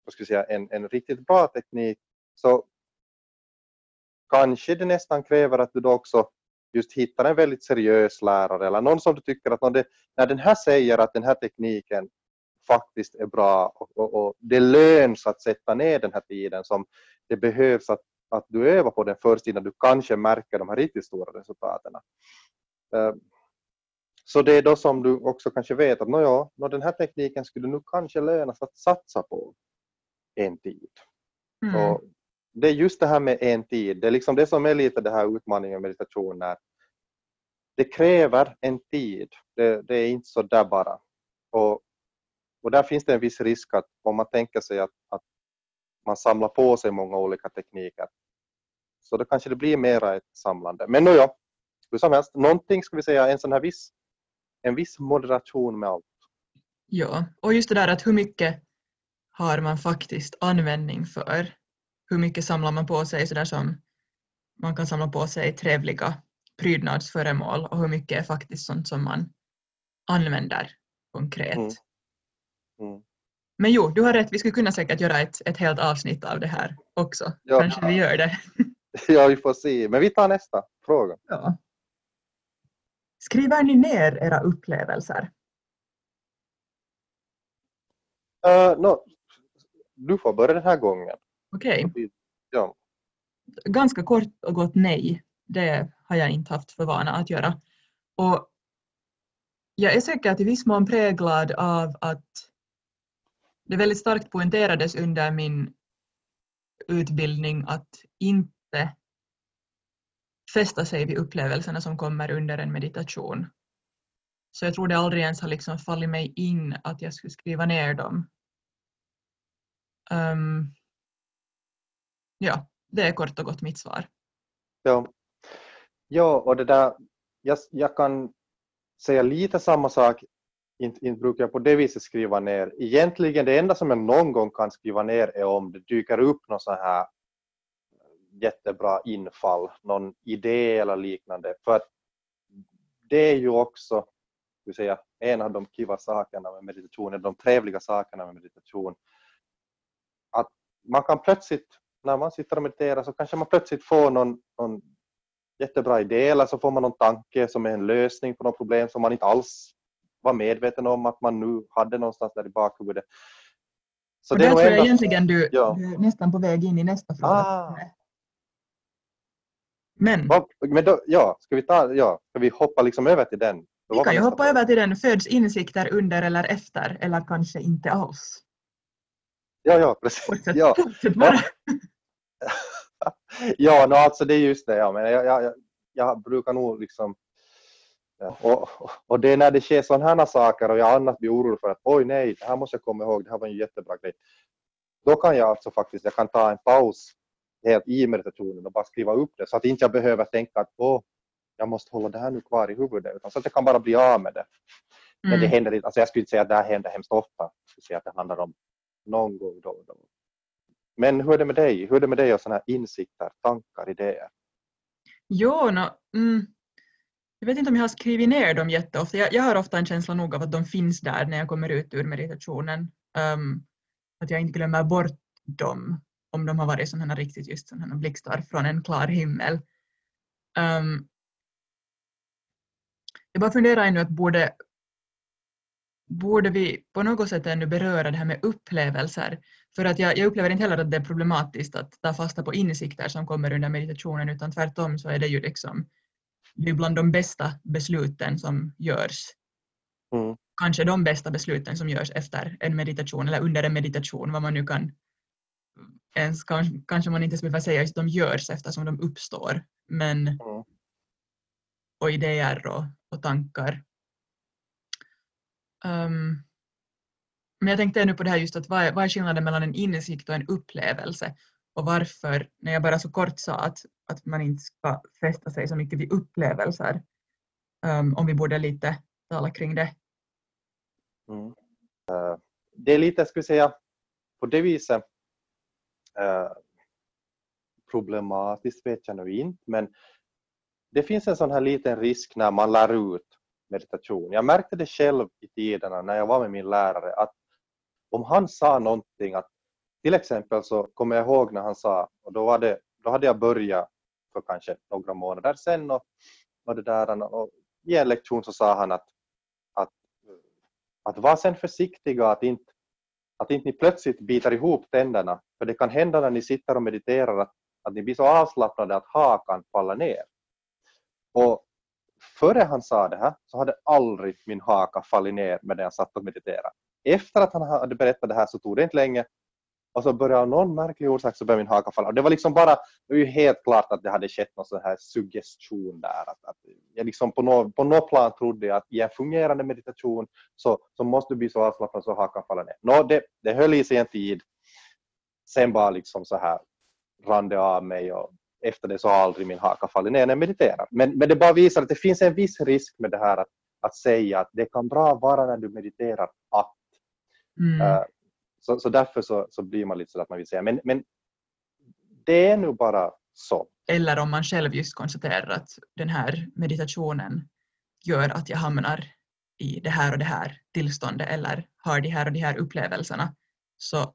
vad ska jag säga, en, en riktigt bra teknik så kanske det nästan kräver att du då också just hittar en väldigt seriös lärare eller någon som du tycker att när, det, när den här säger att den här tekniken faktiskt är bra och, och, och det löns att sätta ner den här tiden som det behövs att, att du övar på den först innan du kanske märker de här riktigt stora resultaten. Uh, så det är då som du också kanske vet att nåja, no, den här tekniken skulle nu kanske lönas att satsa på en tid. Mm. Och det är just det här med en tid, det är liksom det som är lite det här utmaningen med meditation. Det kräver en tid, det, det är inte så där bara. Och, och där finns det en viss risk att om man tänker sig att, att man samlar på sig många olika tekniker så då kanske det blir mera ett samlande. Men nåja, hur som helst, någonting ska vi säga, en sån här viss en viss moderation med allt. Ja, och just det där att hur mycket har man faktiskt användning för? Hur mycket samlar man på sig sådär som man kan samla på sig trevliga prydnadsföremål och hur mycket är faktiskt sånt som man använder konkret. Mm. Mm. Men jo, du har rätt, vi skulle kunna säkert göra ett, ett helt avsnitt av det här också. Ja. Kanske vi gör det. ja, vi får se. Men vi tar nästa fråga. Ja. Skriver ni ner era upplevelser? Uh, no, du får börja den här gången. Okej. Okay. Ja. Ganska kort och gott nej. Det har jag inte haft för vana att göra. Och jag är säkert i viss mån präglad av att det väldigt starkt poängterades under min utbildning att inte fästa sig vid upplevelserna som kommer under en meditation. Så jag tror det aldrig ens har liksom fallit mig in att jag skulle skriva ner dem. Um, ja, det är kort och gott mitt svar. Ja, ja och det där, jag, jag kan säga lite samma sak, inte, inte brukar jag på det viset skriva ner. Egentligen det enda som jag någon gång kan skriva ner är om det dyker upp någon sån här jättebra infall, någon idé eller liknande. För att det är ju också vill säga, en av de kiva sakerna med meditation, de trevliga sakerna med meditation. Att man kan plötsligt, när man sitter och mediterar, så kanske man plötsligt får någon, någon jättebra idé eller så får man någon tanke som är en lösning på något problem som man inte alls var medveten om att man nu hade någonstans där i bakhuvudet. Så och det där tror jag egentligen du, ja. du är nästan på väg in i nästa fråga. Ah, men, men då, ja, ska vi, ta, ja, ska vi hoppa liksom över till den? Vi kan ju hoppa över till den. Föds insikter under eller efter eller kanske inte alls? Ja, ja, precis. Fortsätt, ja. Fortsätt bara. ja, no, alltså det är just det. Ja, men jag, jag, jag brukar nog liksom Ja, och, och det är när det sker sådana här saker och jag annars blir orolig för att oj nej, det här måste jag komma ihåg, det här var en jättebra grej. Då kan jag alltså faktiskt, jag kan ta en paus helt i meditationen och bara skriva upp det så att inte jag behöver tänka att åh, jag måste hålla det här nu kvar i huvudet utan så att jag kan bara bli av med det. Men det mm. händer inte, alltså jag skulle inte säga att det här händer hemskt ofta, jag skulle säga att det handlar om någon gång då och då. Men hur är det med dig? Hur är det med dig och sådana här insikter, tankar, idéer? Jo, no, mm. jag vet inte om jag har skrivit ner dem jätteofta. Jag, jag har ofta en känsla nog av att de finns där när jag kommer ut ur meditationen. Um, att jag inte glömmer bort dem om de har varit sådana riktigt just sådana blixtar från en klar himmel. Um, jag bara funderar ännu att borde, borde vi på något sätt ännu beröra det här med upplevelser? För att jag, jag upplever inte heller att det är problematiskt att ta fasta på insikter som kommer under meditationen utan tvärtom så är det ju liksom det är bland de bästa besluten som görs. Mm. Kanske de bästa besluten som görs efter en meditation eller under en meditation, vad man nu kan ens kanske, kanske man inte skulle säga att de görs eftersom de uppstår. Men, mm. Och idéer och, och tankar. Um, Men jag tänkte nu på det här just att vad är, vad är skillnaden mellan en insikt och en upplevelse? Och varför, när jag bara så kort sa att, att man inte ska fästa sig så mycket vid upplevelser, um, om vi borde lite tala kring det. Mm. Uh, det är lite, skulle jag säga, på det viset uh, problematiskt vet jag nu inte, men det finns en sån här liten risk när man lär ut meditation. Jag märkte det själv i tiderna när jag var med min lärare att om han sa någonting att till exempel så kommer jag ihåg när han sa och då, var det, då hade jag börjat för kanske några månader sedan och, och det där och i en lektion så sa han att, att, att var sen försiktiga att inte, att inte ni plötsligt biter ihop tänderna för det kan hända när ni sitter och mediterar att, att ni blir så avslappnade att hakan faller ner. Och före han sa det här så hade aldrig min haka fallit ner medan jag satt och mediterade. Efter att han hade berättat det här så tog det inte länge och så började av någon märklig orsak så började min haka falla. Och det var liksom bara, det var ju helt klart att det hade skett någon sån här suggestion där. Att, att jag liksom på, något, på nå plan trodde jag att i en fungerande meditation så, så måste du bli så avslappnad så hakan faller ner. Nå, det, det höll i sig en tid. Sen bara liksom så här rann det av mig och efter det så har aldrig min haka fallit ner när jag mediterar. Men, men det bara visar att det finns en viss risk med det här att, att säga att det kan bra vara när du mediterar att. Mm. Uh, så, så därför så, så blir man lite så att man vill säga men, men det är nu bara så. Eller om man själv just konstaterar att den här meditationen gör att jag hamnar i det här och det här tillståndet eller har de här och de här upplevelserna så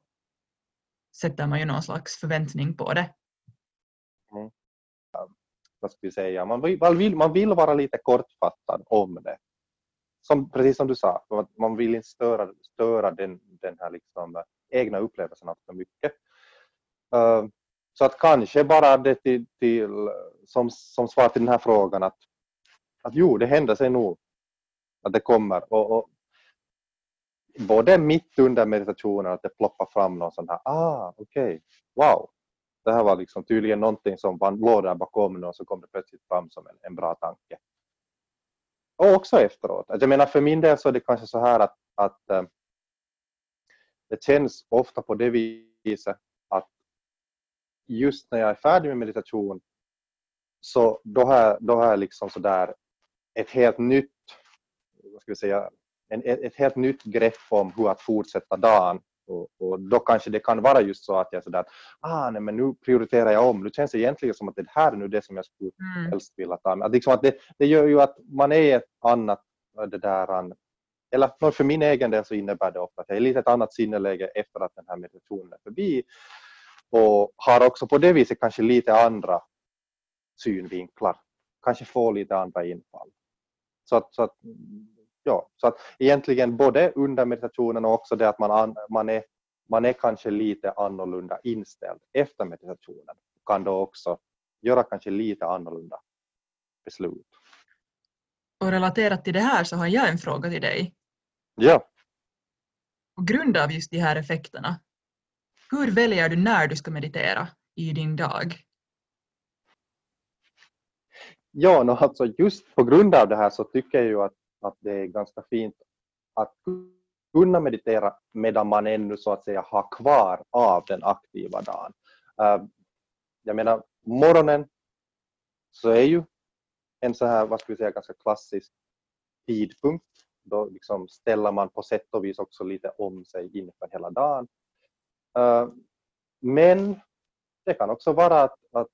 sätter man ju någon slags förväntning på det. Mm. vad ska vi säga? Man vill, man, vill, man vill vara lite kortfattad om det. Som, precis som du sa, man vill inte störa, störa den, den här liksom, eh, egna upplevelsen för mycket. Uh, så att kanske bara det till, till, som, som svar till den här frågan att, att jo, det händer sig nog att det kommer. Och, och både mitt under meditationen att det ploppar fram någon sån här, ah okej, okay, wow, det här var liksom tydligen någonting som låg där bakom och så kom det plötsligt fram som en, en bra tanke. Och också efteråt. Jag menar för min del så är det kanske så här att, att eh, det känns ofta på det viset att just när jag är färdig med meditation så då har jag, då har jag liksom sådär ett helt nytt, vad ska vi säga, en, ett helt nytt grepp om hur att fortsätta dagen och, och, då kanske det kan vara just så att jag sådär, ah nej men nu prioriterar jag om, nu känns det egentligen som att det här är nu det som jag skulle mm. helst vilja ta. Att liksom att det, det gör ju att man är ett annat, det där, eller för min egen del så innebär det ofta att jag är lite ett annat sinneläge efter att den här meditationen är förbi och har också på det viset kanske lite andra synvinklar, kanske får lite andra infall. Så att, så att ja, så att egentligen både under meditationen och också det att man, man, är, man är kanske lite annorlunda inställd efter meditationen kan då också göra kanske lite annorlunda beslut. Och relaterat till det här så har jag en fråga till dig. Ja. På grund av just de här effekterna, hur väljer du när du ska meditera i din dag? Ja, no, alltså just på grund av det här så tycker jag ju att att det är ganska fint att kunna meditera medan man ännu så att säga har kvar av den aktiva dagen. Eh, jag menar, morgonen så är ju en så här, vad ska vi säga, ganska klassisk tidpunkt. Då liksom ställer man på sätt och vis också lite om sig inför hela dagen. Eh, men det kan också vara att, att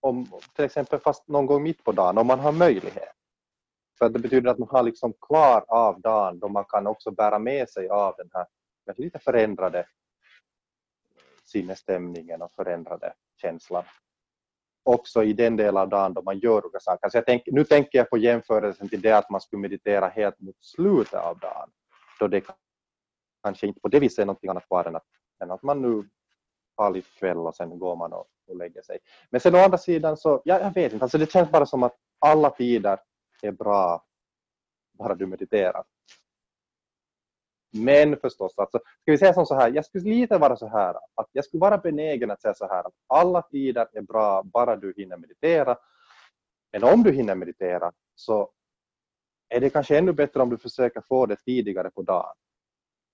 om till exempel fast någon gång mitt på dagen, om man har möjlighet, för det betyder att man har liksom kvar av dagen då man kan också bära med sig av den här lite förändrade sinnesstämningen och förändrade känslan. Också i den del av dagen då man gör olika saker. Så jag tänk, nu tänker jag på jämförelsen till det att man skulle meditera helt mot slutet av dagen. Då det kanske inte på det viset är någonting annat kvar än att, än att man nu har lite kväll och sen går man och, och lägger sig. Men sen å andra sidan så, ja, jag vet inte, alltså det känns bara som att alla tider är bra bara du mediterar. Men förstås, alltså, ska vi säga som så här, jag skulle lite vara så här, att jag skulle vara benägen att säga så här att alla tider är bra bara du hinner meditera. Men om du hinner meditera så är det kanske ännu bättre om du försöker få det tidigare på dagen.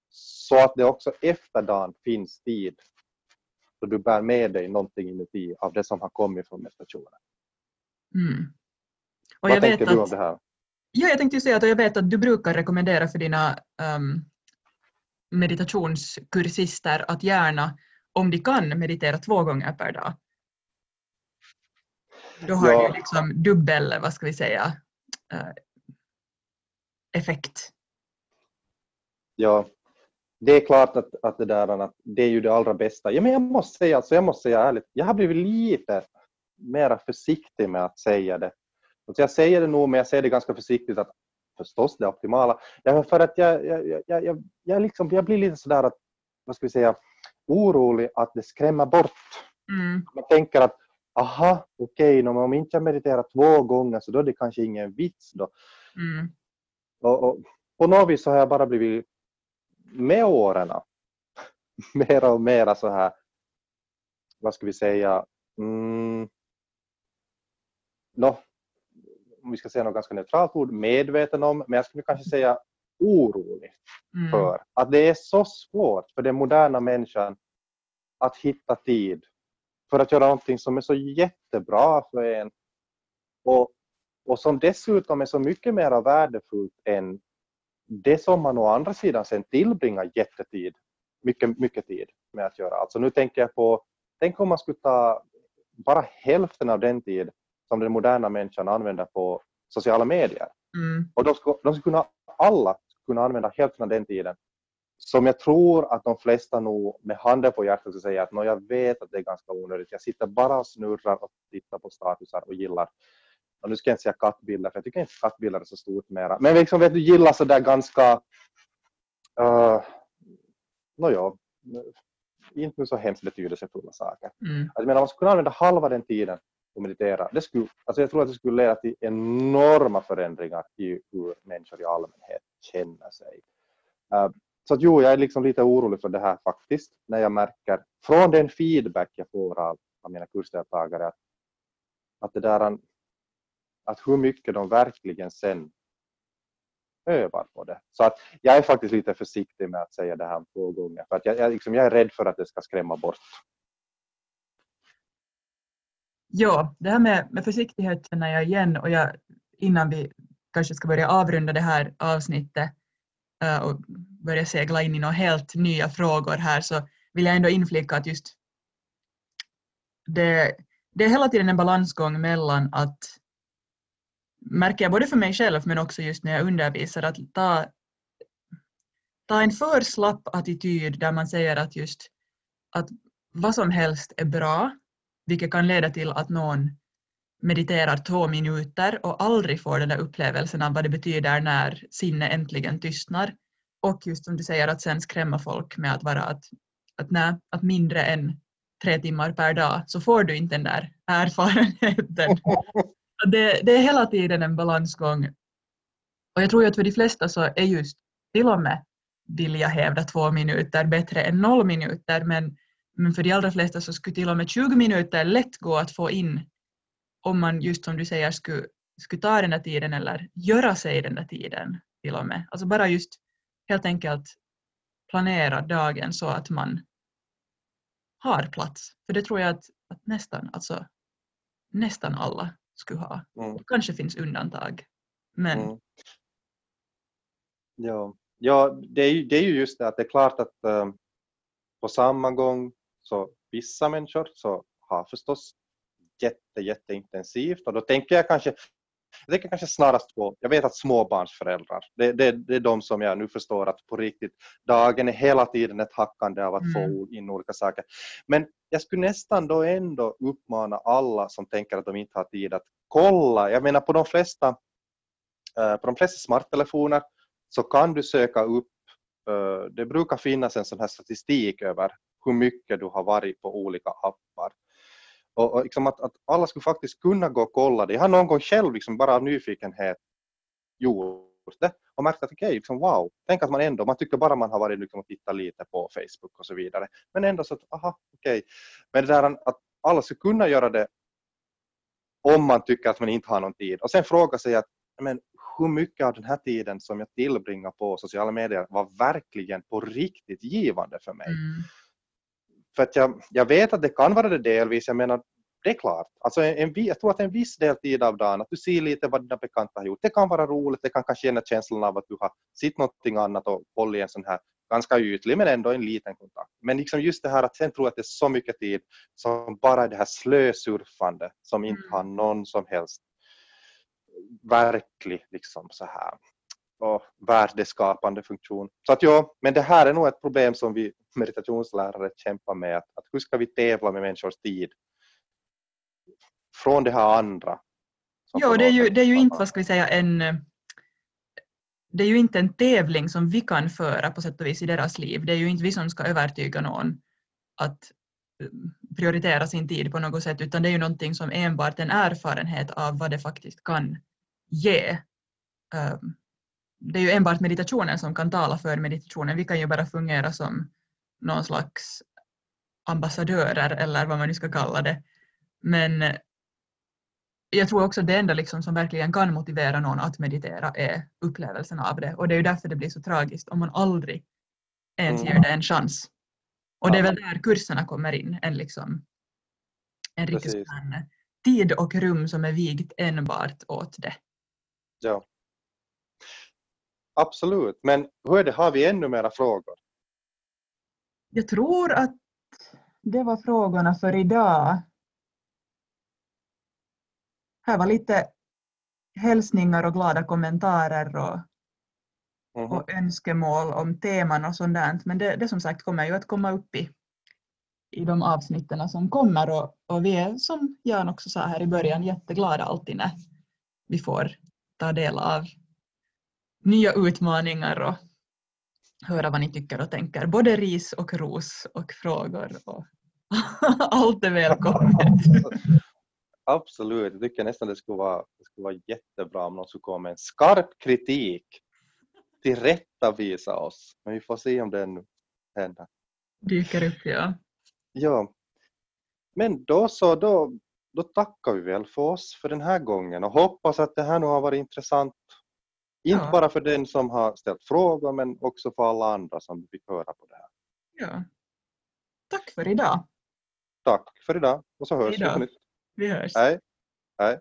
så att det också efter dagen finns tid så du bär med dig någonting inuti av det som har kommit från meditationen. Mm. Och Vad jag vet tänker du om att, det här? ja, jag tänkte säga att jag vet att du brukar rekommendera för dina um, meditationskursister att gärna, om de kan, meditera två gånger per dag. Då har Ja. du liksom dubbel, vad ska vi säga, eh, effekt. Ja, det är klart att, att det där att det är ju det allra bästa. Ja, men jag måste säga, alltså, jag måste säga ärligt, jag har blivit lite mer försiktig med att säga det. Alltså jag säger det nog, men jag säger det ganska försiktigt att förstås det optimala. Därför för att jag, jag, jag, jag, jag, jag, liksom, jag blir lite sådär att, vad ska vi säga, orolig att det skrämmer bort. Mm. Man tänker att aha, okej, okay, om inte jag mediterar två gånger så då är det kanske ingen vits då. Mm. Och, och på något vis så har jag bara blivit med åren mera och mera så här, vad ska vi säga, mm, no, om vi ska säga något ganska neutralt ord, medveten om, men jag skulle kanske säga orolig Mm. för att det är så svårt för den moderna människan att hitta tid för att göra någonting som är så jättebra för en och, och som dessutom är så mycket mer värdefullt än det som man å andra sidan sen tillbringar jättetid, mycket, mycket tid med att göra. Alltså nu tänker jag på, tänk om man skulle ta bara hälften av den tid som den moderna människan använder på sociala medier. Mm. Och de skulle, de skulle kunna, alla kunna använda hälften av den tiden. Som jag tror att de flesta nog med handen på hjärtat skulle säga att "Nå, jag vet att det är ganska onödigt. Jag sitter bara och snurrar och tittar på statusar och gillar. Och nu ska jag inte säga kattbilder för jag tycker inte kattbilder är så stort mera. Men liksom vet du gillar sådär ganska uh, nåja, inte så hemskt betydelsefulla saker. Mm. Alltså, jag menar, man skulle kunna använda halva den tiden och meditera. Det skulle, alltså jag tror att det skulle leda till enorma förändringar i hur människor i allmänhet känner sig. Eh, så att jo, jag är liksom lite orolig för det här faktiskt, när jag märker från den feedback jag får av, av mina kursdeltagare att, att det där att hur mycket de verkligen sen övar på det. Så att jag är faktiskt lite försiktig med att säga det här två gånger, för att jag, jag, liksom, jag är rädd för att det ska skrämma bort. Ja, det här med, med försiktighet känner jag igen och jag, innan vi kanske ska börja avrunda det här avsnittet eh, och börja segla in i några helt nya frågor här så vill jag ändå inflika att just det, det är hela tiden en balansgång mellan att märker jag både för mig själv men också just när jag undervisar att ta, ta en för slapp attityd där man säger att just att vad som helst är bra vilket kan leda till att någon mediterar två minuter och aldrig får den där upplevelsen av vad det betyder när sinne äntligen tystnar. Och just som du säger att sen skrämma folk med att vara att, att, nej, att mindre än tre timmar per dag så får du inte den där erfarenheten. Det, det är hela tiden en balansgång. Och jag tror ju att för de flesta så är just till och med vill jag hävda två minuter bättre än noll minuter men men för de allra flesta så skulle till och med 20 minuter lätt gå att få in om man just som du säger skulle, skulle ta den där tiden eller göra sig den där tiden till och med. Alltså bara just helt enkelt planera dagen så att man har plats. För det tror jag att, att nästan, alltså, nästan alla skulle ha. Mm. Det kanske finns undantag. Men Mm. Ja, ja det, är ju, det är ju just det att det är klart att eh, på samma gång så vissa människor så har förstås jätte, jätteintensivt och då tänker jag kanske jag tänker kanske snarast på, jag vet att småbarnsföräldrar, det, det, det är de som jag nu förstår att på riktigt, dagen är hela tiden ett hackande av att Mm. få in olika saker. Men jag skulle nästan då ändå uppmana alla som tänker att de inte har tid att kolla, jag menar på de flesta, eh, på de flesta smarttelefoner så kan du söka upp, eh, det brukar finnas en sån här statistik över hur mycket du har varit på olika appar. Och, och liksom att, att alla skulle faktiskt kunna gå och kolla det. Jag har någon gång själv liksom bara av nyfikenhet gjort det och märkt att okej, okay, liksom, wow, tänk att man ändå, man tycker bara man har varit liksom och tittat lite på Facebook och så vidare. Men ändå så att, aha, okej. Okay. Men det där att alla skulle kunna göra det om man tycker att man inte har någon tid. Och sen fråga sig att men hur mycket av den här tiden som jag tillbringar på sociala medier var verkligen på riktigt givande för mig. Mm. För att jag, jag vet att det kan vara det delvis, jag menar det är klart. Alltså en, en, jag tror att en viss del tid av dagen, att du ser lite vad dina bekanta har gjort, det kan vara roligt, det kan kanske ge känslan av att du har sett någonting annat och hållit en sån här ganska ytlig men ändå en liten kontakt. Men liksom just det här att sen tror jag att det är så mycket tid som bara det här slösurfande som inte har någon som helst verklig liksom så här och värdeskapande funktion. Så att ja, men det här är nog ett problem som vi meditationslärare kämpar med. Att, att hur ska vi tävla med människors tid från det här andra? Ja, det är, ju, det är ju inte, vad ska vi säga, en... Det är ju inte en tävling som vi kan föra på sätt och vis i deras liv. Det är ju inte vi som ska övertyga någon att eh, prioritera sin tid på något sätt, utan det är ju någonting som enbart en erfarenhet av vad det faktiskt kan ge. Eh, Det är ju enbart meditationen som kan tala för meditationen. Vi kan ju bara fungera som någon slags ambassadörer eller vad man nu ska kalla det. Men jag tror också det enda liksom som verkligen kan motivera någon att meditera är upplevelsen av det. Och det är ju därför det blir så tragiskt om man aldrig ens Mm. ger det en chans. Och det är väl där kurserna kommer in. En, liksom, en riktig tid och rum som är vigt enbart åt det. Ja. Absolut, men hur är det, har vi ännu mera frågor? Jag tror att det var frågorna för idag. Här var lite hälsningar och glada kommentarer och, Mhm. och önskemål om teman och sånt där. Men det, det som sagt kommer ju att komma upp i, i de avsnitten som kommer och, och vi är som Jan också sa här i början jätteglada alltid när vi får ta del av nya utmaningar och höra vad ni tycker och tänker. Både ris och ros och frågor och allt är välkommet. Absolut, jag tycker nästan det skulle vara, det skulle vara jättebra om någon skulle komma med en skarp kritik tillrättavisa oss. Men vi får se om det händer. Dyker upp ja. Ja, men då så, då, då tackar vi väl för oss för den här gången och hoppas att det här nu har varit intressant. Inte Ja. bara för den som har ställt frågor men också för alla andra som fick höra på det här. ja. Tack för idag. Tack för idag och så hörs vi Hejdå. på nytt. Vi hörs. Hej! Hej!